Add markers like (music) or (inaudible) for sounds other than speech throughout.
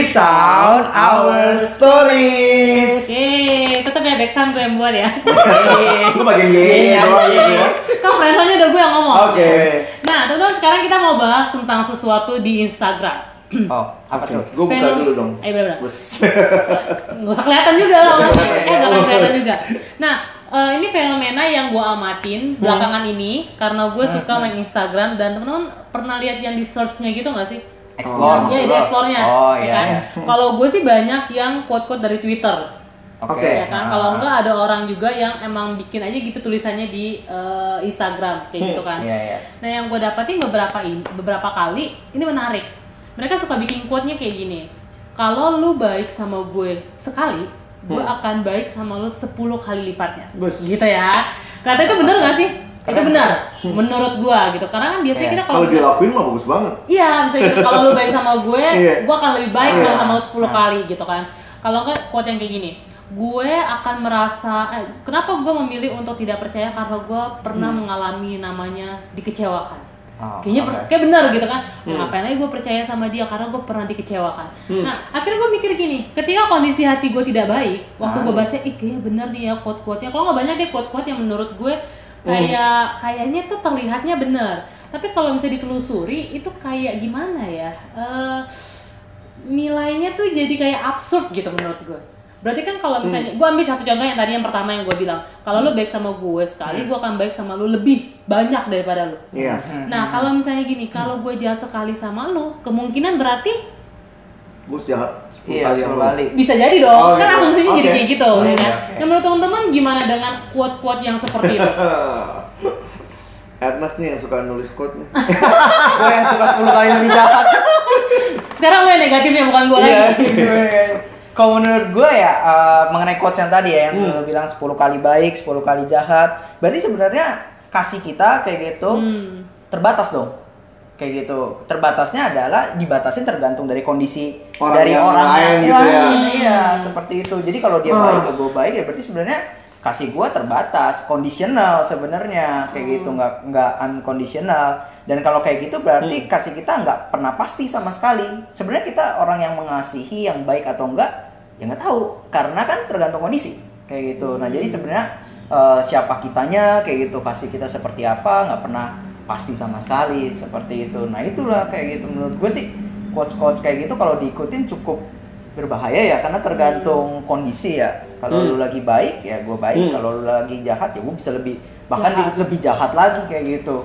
Resound our stories. Oke, tetap ya backsound gue yang buat ya. (laughs) Gue bagian Iya, doang iya. gitu ya. kan friendsnya udah gue yang ngomong. Oke. Nah, teman-teman sekarang kita mau bahas tentang sesuatu di Instagram. Oh, apa tuh? Gue buka dulu dong. Eh, bener-bener. Bus. (laughs) nggak usah kelihatan juga loh eh nggak akan kelihatan juga nah eh, ini fenomena yang gue amatin belakangan ini karena gue suka main Instagram dan teman-teman pernah lihat yang di search-nya gitu nggak sih Explore Iya, maksud di lo? explore-nya. Oh, ya iya. kan? iya. Kalau gue sih banyak yang quote-quote dari Twitter. Oke. Oke. Ya kan? Ah. Kalau enggak ada orang juga yang emang bikin aja gitu tulisannya di eh, Instagram kayak gitu kan. Iya, iya. Nah, yang gue dapatin beberapa beberapa kali ini menarik. Mereka suka bikin quote-nya kayak gini. Kalau lu baik sama gue sekali, gue akan baik sama lu 10 kali lipatnya. Bus. Gitu ya. Kata itu bener gak sih? Itu Keren. benar menurut gua gitu. Karena kan biasanya Iya. kita kalau Kalau dilakuin mah bagus banget. Iya, misalnya gitu, kalau lu baik sama gue, (laughs) Iya. gue akan lebih baik Iya. kalau sama lu 10 Nah. kali gitu kan. Kalau enggak quote yang kayak gini, gue akan merasa, eh, kenapa gue memilih untuk tidak percaya karena gue pernah mengalami namanya dikecewakan. Oh, Kayaknya oke. kayak benar gitu kan. Nah, ngapain aja gue percaya sama dia karena gue pernah dikecewakan. Nah, akhirnya gue mikir gini, ketika kondisi hati gue tidak baik, waktu gue baca, ih kayaknya bener nih ya quote-quote-nya. Kalau nggak banyak deh quote-quote yang menurut gue kayak kayaknya tuh terlihatnya bener. Tapi kalau misalnya ditelusuri, itu kayak gimana ya? Eh, nilainya tuh jadi kayak absurd gitu menurut gue. Berarti kan kalau misalnya, gue ambil satu contoh yang tadi yang pertama yang gue bilang, kalau lu baik sama gue sekali, gue akan baik sama lu lebih banyak daripada lu. Iya. Nah, kalau misalnya gini, kalau gue jahat sekali sama lu, kemungkinan berarti Gue jahat 10 Iya, kali yang kali. bisa jadi dong. Oh, kan gitu. asumsinya jadi Oke. kayak gitu, ya kan? oke. Nah, menurut teman-teman gimana dengan quote-quote yang seperti itu? (laughs) Ernest nih yang suka nulis quote nih. (laughs) Gue yang suka 10 kali lebih jahat. Sekarang lo yang negatifnya bukan gue Iya. lagi. (laughs) Kalau menurut gue ya eh, mengenai quotes yang tadi ya yang Hmm. lo bilang 10 kali baik, 10 kali jahat. Berarti sebenarnya kasih kita kayak gitu Hmm. terbatas dong. Kayak gitu. Terbatasnya adalah dibatasin tergantung dari kondisi Orang dari yang orang lain yang gitu ya. Iya, seperti itu. Jadi kalau dia Ah. baik ya gue baik ya berarti sebenarnya kasih gua terbatas, kondisional sebenarnya. Kayak gitu nggak nggak unconditional. Dan kalau kayak gitu berarti kasih kita nggak pernah pasti sama sekali. Sebenarnya kita orang yang mengasihi yang baik atau enggak ya nggak tahu. Karena kan tergantung kondisi. Kayak gitu. Nah jadi sebenarnya eh, siapa kitanya kayak gitu kasih kita seperti apa nggak pernah pasti sama sekali seperti itu nah itulah kayak gitu menurut gue sih quotes quotes kayak gitu kalau diikutin cukup berbahaya ya karena tergantung kondisi ya kalau Hmm. lu lagi baik ya gue baik Hmm. kalau lu lagi jahat ya gue bisa lebih bahkan Jahat. lebih jahat lagi kayak gitu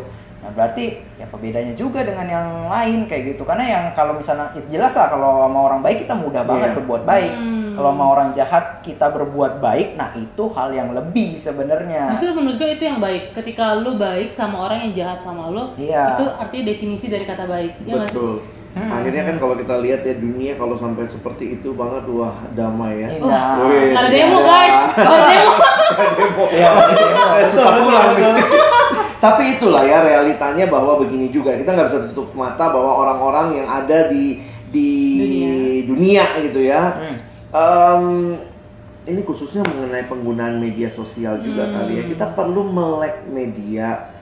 nah berarti ya perbedaannya juga dengan yang lain kayak gitu karena yang kalau misalnya ya jelas lah kalau sama orang baik kita mudah banget Iya. berbuat baik Hmm. kalau sama orang jahat kita berbuat baik nah itu hal yang lebih sebenarnya Justru menurut gue itu yang baik. Ketika lu baik sama orang yang jahat sama lu, Iya. itu artinya definisi dari kata baik. Ya? Betul. Akhirnya kan kalau kita lihat ya dunia kalau sampai seperti itu banget wah damai ya. Indah. Wih, Nggak ada demo ada. guys, nggak ada demo. demo. Iya, demo. Eh, susah pulang. Tapi itulah ya realitanya bahwa begini juga kita nggak bisa tutup mata bahwa orang-orang yang ada di di dunia, gitu ya. Hmm. Em, ini khususnya mengenai penggunaan media sosial juga kali ya. Kita perlu melek media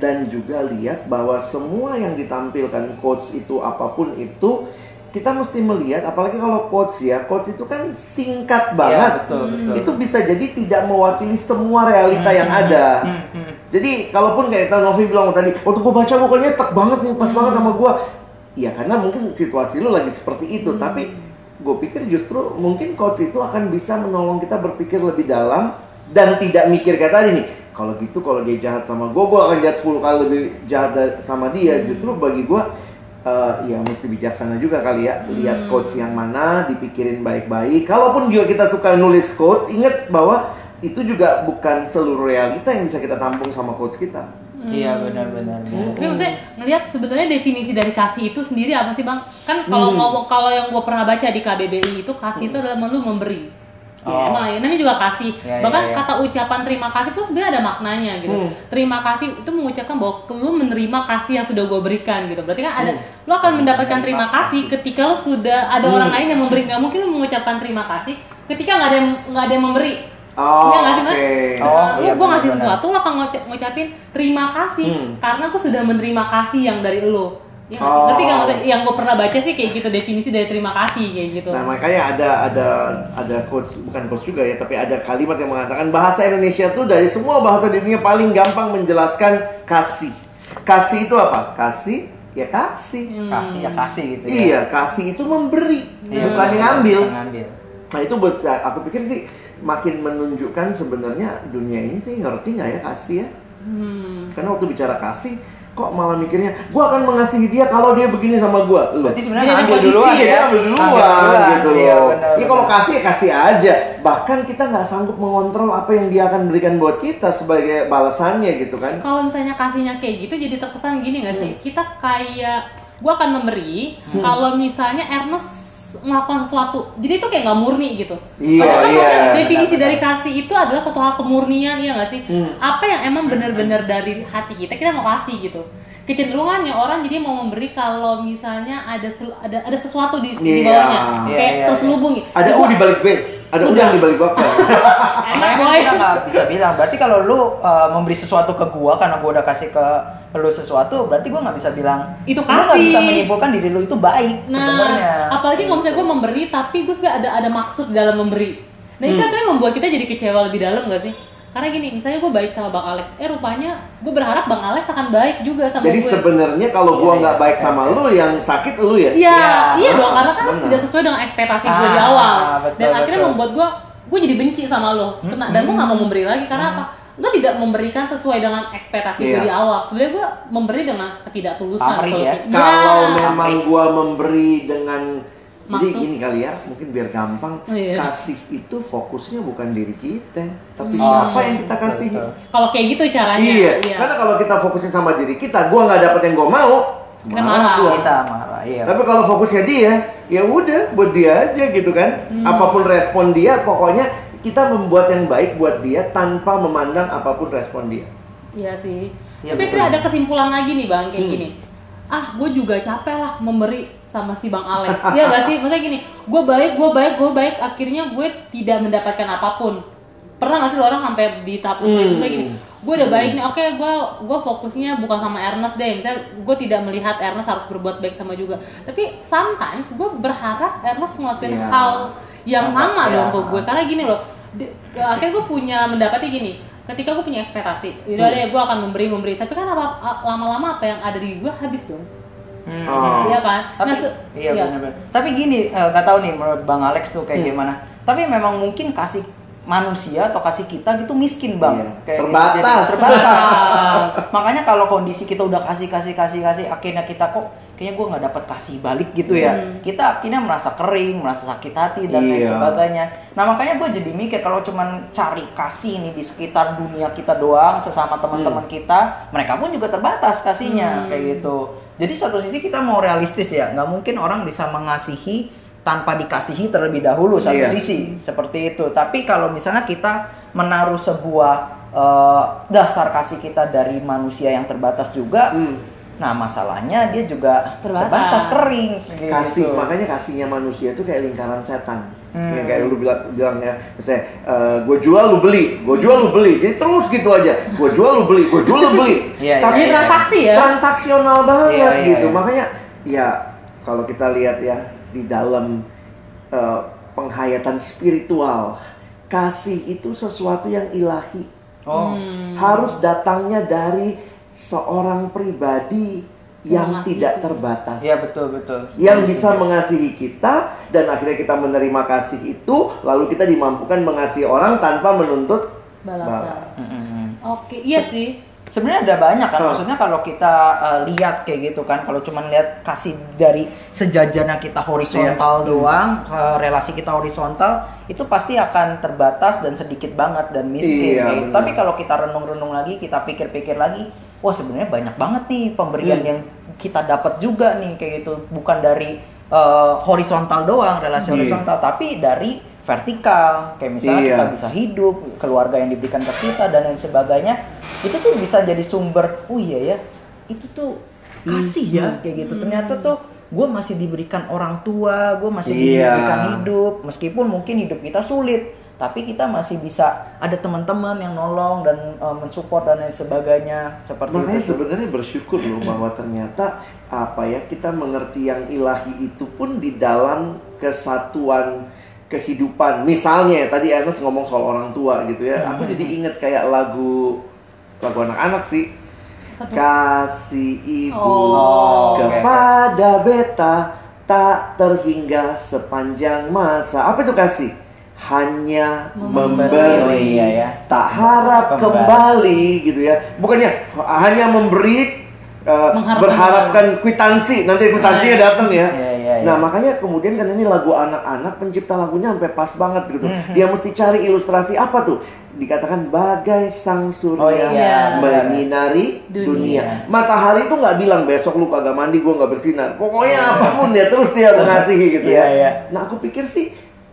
dan juga lihat bahwa semua yang ditampilkan quotes itu apa pun itu kita mesti melihat apalagi kalau quotes ya quotes itu kan singkat banget betul betul itu bisa jadi tidak mewakili semua realita yang ada. Hmm, hmm. Jadi kalaupun kayak tadi Novi bilang tadi, waktu gue baca pokoknya tek banget nih, pas banget sama gue. Iya karena mungkin situasi lu lagi seperti itu, tapi gue pikir justru mungkin coach itu akan bisa menolong kita berpikir lebih dalam dan tidak mikir kayak tadi nih. Kalau gitu kalau dia jahat sama gue, gue akan jahat 10 kali lebih jahat sama dia. Justru bagi gue eh, ya mesti bijaksana juga kali ya. Lihat coach yang mana dipikirin baik-baik. Kalaupun juga kita suka nulis coach ingat bahwa itu juga bukan seluruh realita yang bisa kita tampung sama coach kita. Iya benar-benar. Tapi maksudnya ngelihat sebenarnya definisi dari kasih itu sendiri apa sih bang? Kan kalau Hmm. ngomong kalau yang gue pernah baca di KBBI itu kasih itu adalah lu memberi. Ya, Oh. emang ya, namanya juga kasih. Ya, Bahkan ya, ya. kata ucapan terima kasih itu sebenarnya ada maknanya gitu. Hmm. Terima kasih itu mengucapkan bahwa lu menerima kasih yang sudah gue berikan gitu. Berarti kan ada Hmm. lu akan mendapatkan terima kasih ketika lu sudah ada Hmm. orang lain yang memberi. Nggak mungkin lu mengucapkan terima kasih ketika nggak ada yang nggak ada yang memberi. Oh, Iya nggak sih, Mas? oke. Nah, Oh, lu iya, gue ngasih sesuatu, lu akan ngucap- ngucapin terima kasih Hmm. karena aku sudah menerima kasih yang dari lu. Ya, nggak sih? ngerti Oh. nggak maksudnya yang gue pernah baca sih kayak gitu definisi dari terima kasih kayak gitu. Nah makanya ada ada ada quotes bukan quotes juga ya tapi ada kalimat yang mengatakan bahasa Indonesia tuh dari semua bahasa di dunia paling gampang menjelaskan kasih. Kasih itu apa? Kasih ya kasih. kasih ya kasih gitu ya Iya kasih itu memberi Iya, bukan yang ngambil Nah itu besar. Aku pikir sih makin menunjukkan sebenarnya dunia ini sih ngerti nggak ya kasih ya? Hmm. Karena waktu bicara kasih kok malah mikirnya gua akan mengasihi dia kalau dia begini sama gua. Loh, berarti sebenarnya ngambil kondisi duluan Iya, ya dia ambil duluan, gitu iya, loh. benar, Ini kalau benar. kasih ya kasih aja. Bahkan kita nggak sanggup mengontrol apa yang dia akan berikan buat kita sebagai balasannya gitu kan. Kalau misalnya kasihnya kayak gitu jadi terkesan gini nggak sih? Kita kayak gue akan memberi kalau misalnya Ernest melakukan sesuatu. Jadi itu kayak nggak murni gitu. Iya, Padahal kan iya. definisi dari kasih itu adalah suatu hal kemurnian ya nggak sih? Hmm. Apa yang emang benar-benar dari hati kita kita mau kasih gitu. Kecenderungannya orang jadi mau memberi kalau misalnya ada ada ada sesuatu di, di Iya. bawahnya Iya, kayak iya, terselubung gitu. Ada U di balik B, ada Udah. udang di balik bapak. Enak kan boy. kita nggak bisa bilang. Berarti kalau lu uh, memberi sesuatu ke gua karena gua udah kasih ke lu sesuatu, berarti gua nggak bisa bilang Itu Lu nggak kasih. bisa menyimpulkan diri lu itu baik sebenarnya. Nah, apalagi kalau misalnya gue memberi, tapi gue sebenarnya ada ada maksud dalam memberi. Nah itu Hmm. akhirnya membuat kita jadi kecewa lebih dalam gak sih? Karena gini, misalnya gue baik sama Bang Alex, eh rupanya gue berharap Bang Alex akan baik juga sama Jadi gue. sebenarnya kalau gua Iya, nggak iya. baik sama lu, yang sakit lu ya. Iya, Iya. iya dong, Ah, karena kan benar. tidak sesuai dengan ekspektasi gue di Ah, awal. betul, Dan akhirnya betul. membuat gue, gue jadi benci sama lo. Kena, dan gue gak mau memberi lagi karena apa? Gue tidak memberikan sesuai dengan ekspektasi gue Iya. di awal. Sebenarnya gue memberi dengan ketidaktulusan. Ya. Kalau Iya. memang gua memberi dengan jadi Maksud? gini kali ya, mungkin biar gampang. Oh, iya. Kasih itu fokusnya bukan diri kita, tapi Hmm. siapa yang kita betul. Kalau kayak gitu caranya. Iya, karena kalau kita fokusin sama diri kita, gua nggak dapet yang gua mau, Kita marah marah. gua. Kita marah, iya. Tapi kalau fokusnya dia, ya udah buat dia aja gitu kan. Hmm. Apa pun respon dia, pokoknya kita membuat yang baik buat dia tanpa memandang apa pun respon dia. Iya sih. Iya, Tapi betul. akhirnya ada kesimpulan lagi nih bang, kayak Hmm. gini. Ah, gue juga capek lah memberi sama si bang Alex. Iya gak sih? Maksudnya gini, gue baik, gue baik, gue baik. Akhirnya gue tidak mendapatkan apa pun. Pernah gak sih lo orang sampai di tahap seperti itu? Hmm. Misalnya gini, gue udah baik nih. Oke, gue gue fokusnya bukan sama Ernest deh. Misalnya gue tidak melihat Ernest harus berbuat baik sama juga. Tapi sometimes gue berharap Ernest ngelakuin Iya. hal yang sama Iya. dong ke gue. Karena gini loh, di- akhirnya gue punya mendapatnya gini ketika gue punya ekspektasi udah Hmm. deh gue akan memberi memberi tapi kan apa lama-lama apa yang ada di gue habis dong Hmm. Oh. iya kan Tapi, nah iya iya. benar-benar. Tapi gini, eh, nggak tahu nih menurut Bang Alex tuh kayak Hmm. gimana. Tapi memang mungkin kasih manusia atau kasih kita gitu miskin bang, Iya. Kayak gitu. Terbatas. Jadi terbatas. (laughs) Makanya kalau kondisi kita udah kasih kasih kasih kasih, akhirnya kita kok kayaknya gue nggak dapat kasih balik gitu ya. Hmm. Kita akhirnya merasa kering, merasa sakit hati dan lain Iya. sebagainya. Nah makanya gue jadi mikir kalau cuman cari kasih nih di sekitar dunia kita doang sesama teman-teman kita, mereka pun juga terbatas kasihnya Hmm. kayak gitu. Jadi satu sisi kita mau realistis ya, nggak mungkin orang bisa mengasihi tanpa dikasihi terlebih dahulu satu Iya. sisi seperti itu. Tapi kalau misalnya kita menaruh sebuah eh, dasar kasih kita dari manusia yang terbatas juga, Hmm. Nah masalahnya dia juga Terbatas. terbatas, kering. gitu. kasih makanya kasihnya manusia itu kayak lingkaran setan Hmm. yang kayak lu bilang bilang ya misalnya gue jual lu beli gue jual lu beli jadi terus gitu aja gue jual lu beli gue jual lu beli (laughs) iya, tapi iya. Transaksi ya? transaksional banget Iya, iya, gitu iya. makanya ya kalau kita lihat ya di dalam eh, penghayatan spiritual kasih itu sesuatu yang ilahi Oh, Hmm. harus datangnya dari seorang pribadi yang Mengasihi. tidak terbatas iya betul betul. yang bisa mengasihi kita dan akhirnya kita menerima kasih itu lalu kita dimampukan mengasihi orang tanpa menuntut balasan balas. Oke iya sih Sebenarnya ada banyak kan, Oh. maksudnya kalau kita eh, lihat kayak gitu kan, kalau cuman lihat kasih dari sejajarnya kita horizontal Iya. doang, eh, relasi kita horizontal, itu pasti akan terbatas dan sedikit banget dan miskin. Iya, kayak gitu. Tapi kalau kita renung-renung lagi, kita pikir-pikir lagi, wah sebenarnya banyak banget nih pemberian Hmm. yang kita dapat juga nih kayak gitu, bukan dari eh, horizontal doang, relasi Iya. horizontal, tapi dari vertikal kayak misalnya Iya. kita bisa hidup keluarga yang diberikan ke kita dan lain sebagainya itu tuh bisa jadi sumber oh iya ya itu tuh kasih ya kayak gitu ternyata tuh gue masih diberikan orang tua gue masih Iya. diberikan hidup meskipun mungkin hidup kita sulit tapi kita masih bisa ada teman-teman yang nolong dan uh, mensupport dan lain sebagainya seperti Makanya itu. sebenarnya bersyukur loh (clears throat) bahwa ternyata apa ya kita mengerti yang ilahi itu pun di dalam kesatuan kehidupan. Misalnya ya, tadi Ernest ngomong soal orang tua gitu ya. Aku jadi inget kayak lagu lagu anak-anak sih. Kasih ibu Oh, kepada beta tak terhingga sepanjang masa. Apa itu kasih? Hanya Memberi. memberi, iya ya. tak harap Kembali. kembali gitu ya. Bukannya hanya memberi uh, berharapkan kwitansi, nanti kwitansinya Nah, datang ya. Iya, iya, iya. Nah, makanya kemudian kan ini lagu anak-anak pencipta lagunya sampai pas banget gitu. Mhm. Dia mesti cari ilustrasi apa tuh? Dikatakan bagai sang surya Oh, iya, menyinari Dunia. dunia. Matahari tuh nggak bilang besok lu kagak mandi gua nggak bersinar. Pokoknya apa pun dia terus dia (laughs) mengasihi gitu Iya, ya. iya. Nah, aku pikir sih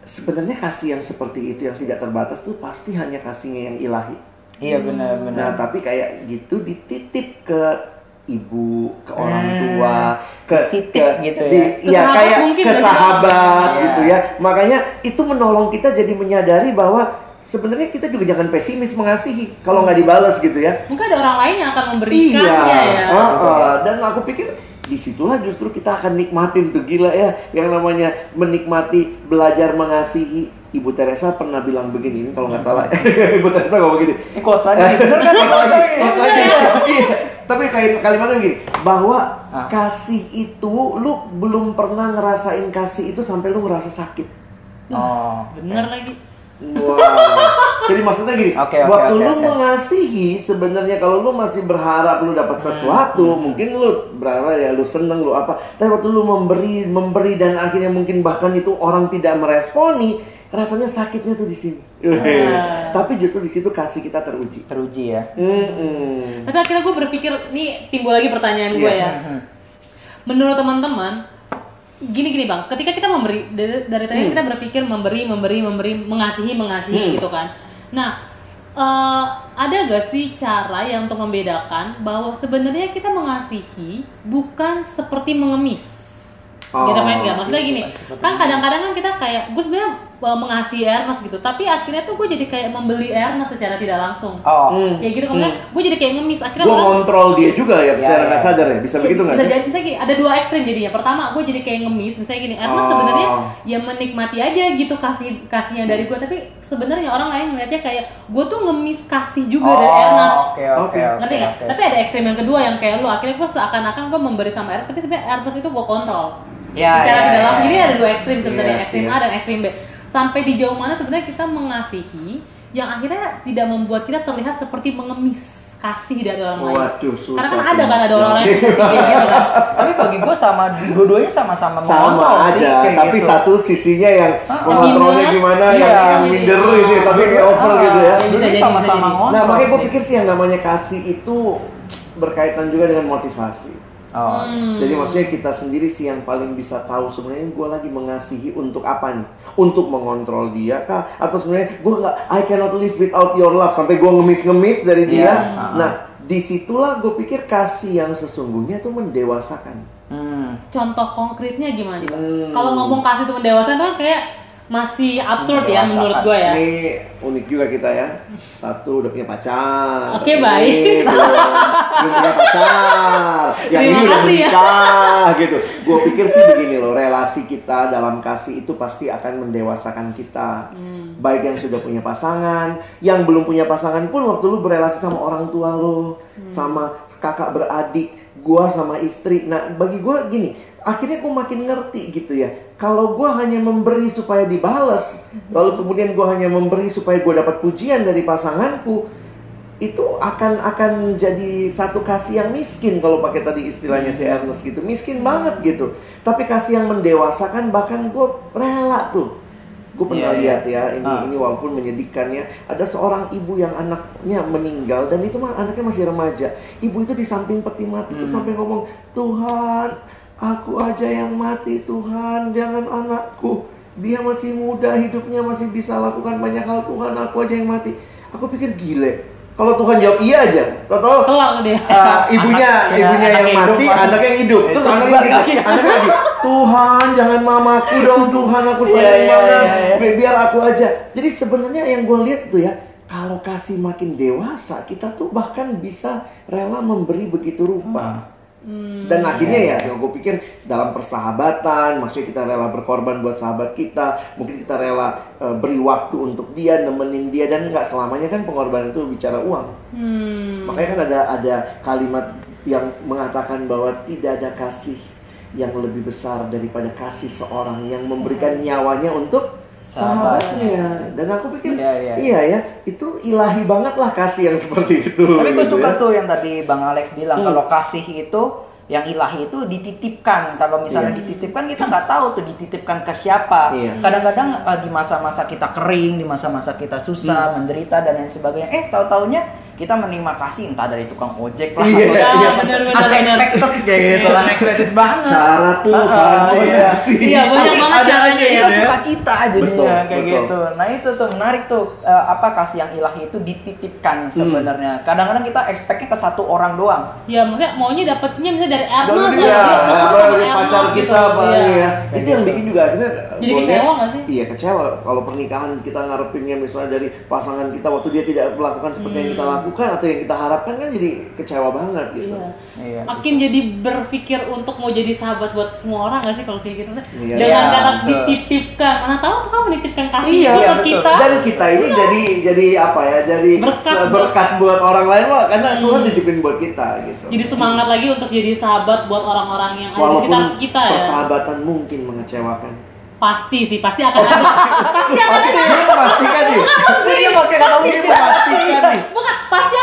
sebenarnya kasih yang seperti itu yang tidak terbatas tuh pasti hanya kasihnya yang ilahi. Iya benar Nah, benar. tapi kayak gitu dititip ke ibu, ke orang Hmm. tua, ke Titip ke- gitu ya. di- Ke ya kayak ke sahabat Iya. gitu ya. Makanya itu menolong kita jadi menyadari bahwa sebenarnya kita juga jangan pesimis mengasihi kalau nggak dibalas gitu ya. Mungkin ada orang lain yang akan memberikannya Iya, ya. uh, uh, dan aku pikir di situlah justru kita akan nikmatin tuh gila ya yang namanya menikmati belajar mengasihi. Ibu Teresa pernah bilang begini ini kalau nggak salah. (laughs) Ibu Teresa ngomong begini. Ini kosannya bener kan? (laughs) Kok lagi? Kosannya. Kok lagi? Iya. Tapi kayak kalimatnya begini, bahwa Ah. kasih itu lu belum pernah ngerasain kasih itu sampai lu ngerasa sakit. Oh, Bener lagi. Wow. Jadi maksudnya gini, Oke, oke, waktu oke, lu oke. mengasihi sebenarnya kalau lu masih berharap lu dapat sesuatu, mungkin lu berharap ya lu seneng lu apa. Tapi waktu lu memberi, memberi dan akhirnya mungkin bahkan itu orang tidak meresponi, rasanya sakitnya tuh di sini. Ah. (laughs) Tapi justru di situ kasih kita teruji. teruji ya. Mm-mm. Tapi akhirnya gue berpikir, nih timbul lagi pertanyaan gue Iya. ya. Menurut teman-teman, gini gini bang, ketika kita memberi dari, dari tadi kita berpikir memberi, memberi, memberi, mengasihi, mengasihi Hmm. gitu kan. Nah, eh, ada gak sih cara yang untuk membedakan bahwa sebenarnya kita mengasihi bukan seperti mengemis? Oh, gitu main gak? Maksudnya gini, kan kadang-kadang kan kita kayak gue sebenarnya mengasihi Ernest gitu, tapi akhirnya tuh gue jadi kayak membeli Ernest secara tidak langsung. Oh, Hmm. Kayak gitu kemudian gue jadi kayak ngemis akhirnya Gue ngontrol dia juga ya, Ya, secara ya. nggak sadar ya. Bisa Iya, begitu nggak bisa jadi misalnya gini, ada dua ekstrim jadinya. Pertama, gue jadi kayak ngemis, misalnya gini. Ernest Oh. sebenarnya ya menikmati aja gitu kasih kasihnya dari gue, tapi sebenarnya orang lain melihatnya kayak gue tuh ngemis kasih juga dari Ernest. Oh, Oke, oke, Oke. oke. Ngerti nggak? oke. Tapi ada ekstrim yang kedua yang kayak lu akhirnya gue seakan-akan gue memberi sama Ernest, tapi sebenarnya Ernest itu gue kontrol. Ya, Secara ya, tidak ya, langsung. Jadi ya. ada dua ekstrim sebenarnya, Yes, ekstrim iya. A dan ekstrim B. Sampai di jauh mana sebenarnya kita mengasihi yang akhirnya tidak membuat kita terlihat seperti mengemis kasih dari orang lain. Waduh, susah. Karena kan ada kan ada orang-orang yang seperti kayak gitu kan. (laughs) Tapi bagi gue sama dua-duanya sama-sama sama sih, aja, kayak tapi gitu. satu sisinya yang Ah, mengontrolnya minder. gimana, Iya. yang, yang minder gitu, ya, tapi kayak over Ah, gitu ya. Jadi, sama-sama Nah makanya gue sih. pikir sih yang namanya kasih itu berkaitan juga dengan motivasi. Oh, Hmm. Jadi maksudnya kita sendiri sih yang paling bisa tahu sebenarnya gue lagi mengasihi untuk apa nih? Untuk mengontrol dia kah? Atau sebenarnya gue nggak I cannot live without your love sampai gue ngemis-ngemis dari dia. Iya. Nah di situlah gue pikir kasih yang sesungguhnya itu mendewasakan. hmm. Contoh konkretnya gimana? Hmm. Kalau ngomong kasih itu mendewasakan tuh kan kayak masih absurd ya menurut gue ya. Ini unik juga kita ya. Satu udah punya pacar. Oke, Ini baik. belum, punya pacar. Yang Terima ini udah ya. menikah gitu. Gue pikir sih begini loh, relasi kita dalam kasih itu pasti akan mendewasakan kita. Hmm. Baik yang sudah punya pasangan, yang belum punya pasangan pun waktu lu berelasi sama orang tua lo, Hmm. sama kakak beradik, gua sama istri. Nah, bagi gua gini, akhirnya gua makin ngerti gitu ya. Kalau gua hanya memberi supaya dibales, lalu kemudian gua hanya memberi supaya gua dapat pujian dari pasanganku, itu akan akan jadi satu kasih yang miskin kalau pakai tadi istilahnya si Ernest gitu. Miskin banget gitu. Tapi kasih yang mendewasakan bahkan gua rela tuh. Gue pernah Iya, iya. lihat ya, ini Ah. ini walaupun menyedihkan ya. Ada seorang ibu yang anaknya meninggal dan itu mah anaknya masih remaja. Ibu itu di samping peti mati itu Hmm. sampai ngomong, "Tuhan, aku aja yang mati, Tuhan, jangan anakku. Dia masih muda, hidupnya masih bisa lakukan banyak hal, Tuhan, aku aja yang mati." Aku pikir gile. Kalau Tuhan jawab iya aja, tahu Kelar tuh dia. uh, ibunya Anak- ya, ibunya anak yang hidup, mati, Pak. anaknya yang hidup. Terus anaknya lagi. anaknya lagi. Tuhan jangan mamaku dong Tuhan aku Iya, sayang iya, banget iya. Bi- biar aku aja jadi sebenarnya yang gue lihat tuh ya kalau kasih makin dewasa kita tuh bahkan bisa rela memberi begitu rupa Hmm. Dan akhirnya ya gue pikir dalam persahabatan maksudnya kita rela berkorban buat sahabat kita mungkin kita rela eh, beri waktu untuk dia nemenin dia dan nggak selamanya kan pengorbanan itu bicara uang. Hmm. Makanya kan ada ada kalimat yang mengatakan bahwa tidak ada kasih yang lebih besar daripada kasih seorang yang memberikan nyawanya untuk sahabatnya. Dan aku pikir Iya, iya. iya ya, itu ilahi banget lah kasih yang seperti itu. Tapi gue gitu suka ya. tuh yang tadi Bang Alex bilang Hmm. kalau kasih itu yang ilahi itu dititipkan. Kalau misalnya Iya. dititipkan kita nggak tahu tuh dititipkan ke siapa. Iya. Kadang-kadang eh, di masa-masa kita kering, di masa-masa kita Hmm. susah, menderita dan lain sebagainya. Eh tahu-taunya kita menerima kasih entah dari tukang ojek lah. Iya, atau Ya, iya. bener, bener, bener. unexpected kayak gitu, unexpected banget. Cara Tuhan Ah, mau iya. kasih. Iya, banyak Tapi banget caranya aja ya. kita suka cita jadinya Betul, kayak betul. gitu. Nah itu tuh menarik tuh eh, apa kasih yang ilahi itu dititipkan Hmm. sebenarnya. Kadang-kadang kita expectnya ke satu orang doang. Ya maksudnya maunya dapetnya misalnya dari Ernest Dari ya, dari pacar gitu. kita apa Iya. ya. Itu yang bikin juga akhirnya Jadi gua kecewa nggak sih? Iya kecewa kalau pernikahan kita ngarepinnya misalnya dari pasangan kita waktu dia tidak melakukan seperti yang kita lakukan atau yang kita harapkan kan jadi kecewa banget gitu. Iya. Iya. Makin jadi berpikir untuk mau jadi sahabat buat semua orang gak sih kalau kayak gitu? Iya. Jangan Iya, kata betul. dititipkan. Mana tahu tuh kamu menitipkan kasih Iya, itu ke kita. Dan kita ini jadi jadi apa ya? Jadi Berkat berkat buat orang lain lah karena Tuhan titipin buat kita gitu. Jadi semangat lagi untuk jadi sahabat buat orang-orang yang ada di sekitar kita ya. persahabatan mungkin mengecewakan. Pasti sih, pasti akan ada. (laughs) pasti akan Pasti ada. dia memastikan nih. Dia pakai kata Dia memastikan nih. Bukan, pasti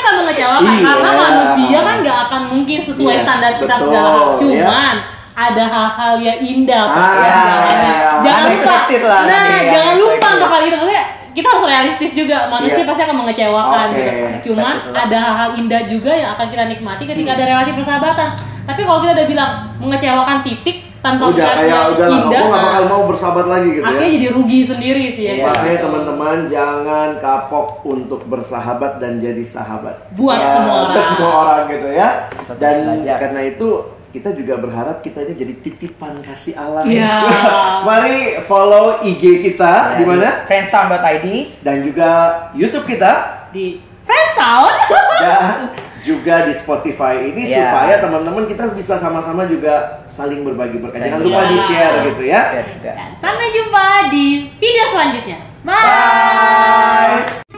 Iya. karena manusia kan nggak akan mungkin sesuai Yes, standar kita betul, segala hal. ya. Cuman ada hal-hal yang indah Ah, iya, iya. Jangan lupa. Lah Nah, nanti, jangan lupa unexpected. untuk kali itu maksudnya kita harus realistis juga. Manusia Iya. pasti akan mengecewakan Oke, gitu. Cuman ada hal-hal indah juga yang akan kita nikmati ketika Hmm. ada relasi persahabatan. Tapi kalau kita udah bilang mengecewakan titik tanpa Udah kayak udah lah, indah, aku gak bakal mau bersahabat lagi gitu akhirnya ya. jadi rugi sendiri sih ya. Iya. Makanya teman-teman jangan kapok untuk bersahabat dan jadi sahabat. Buat Ya, semua orang. Buat semua orang gitu ya. Dan karena itu kita juga berharap kita ini jadi titipan kasih Allah. Iya. (laughs) Mari follow IG kita di mana Friendsound.id dan juga YouTube kita Di Friendsound. dan (laughs) juga di Spotify ini Iya. supaya teman-teman kita bisa sama-sama juga saling berbagi berkat. Jangan lupa di share gitu ya. share juga. Dan sampai jumpa di video selanjutnya. Bye. Bye.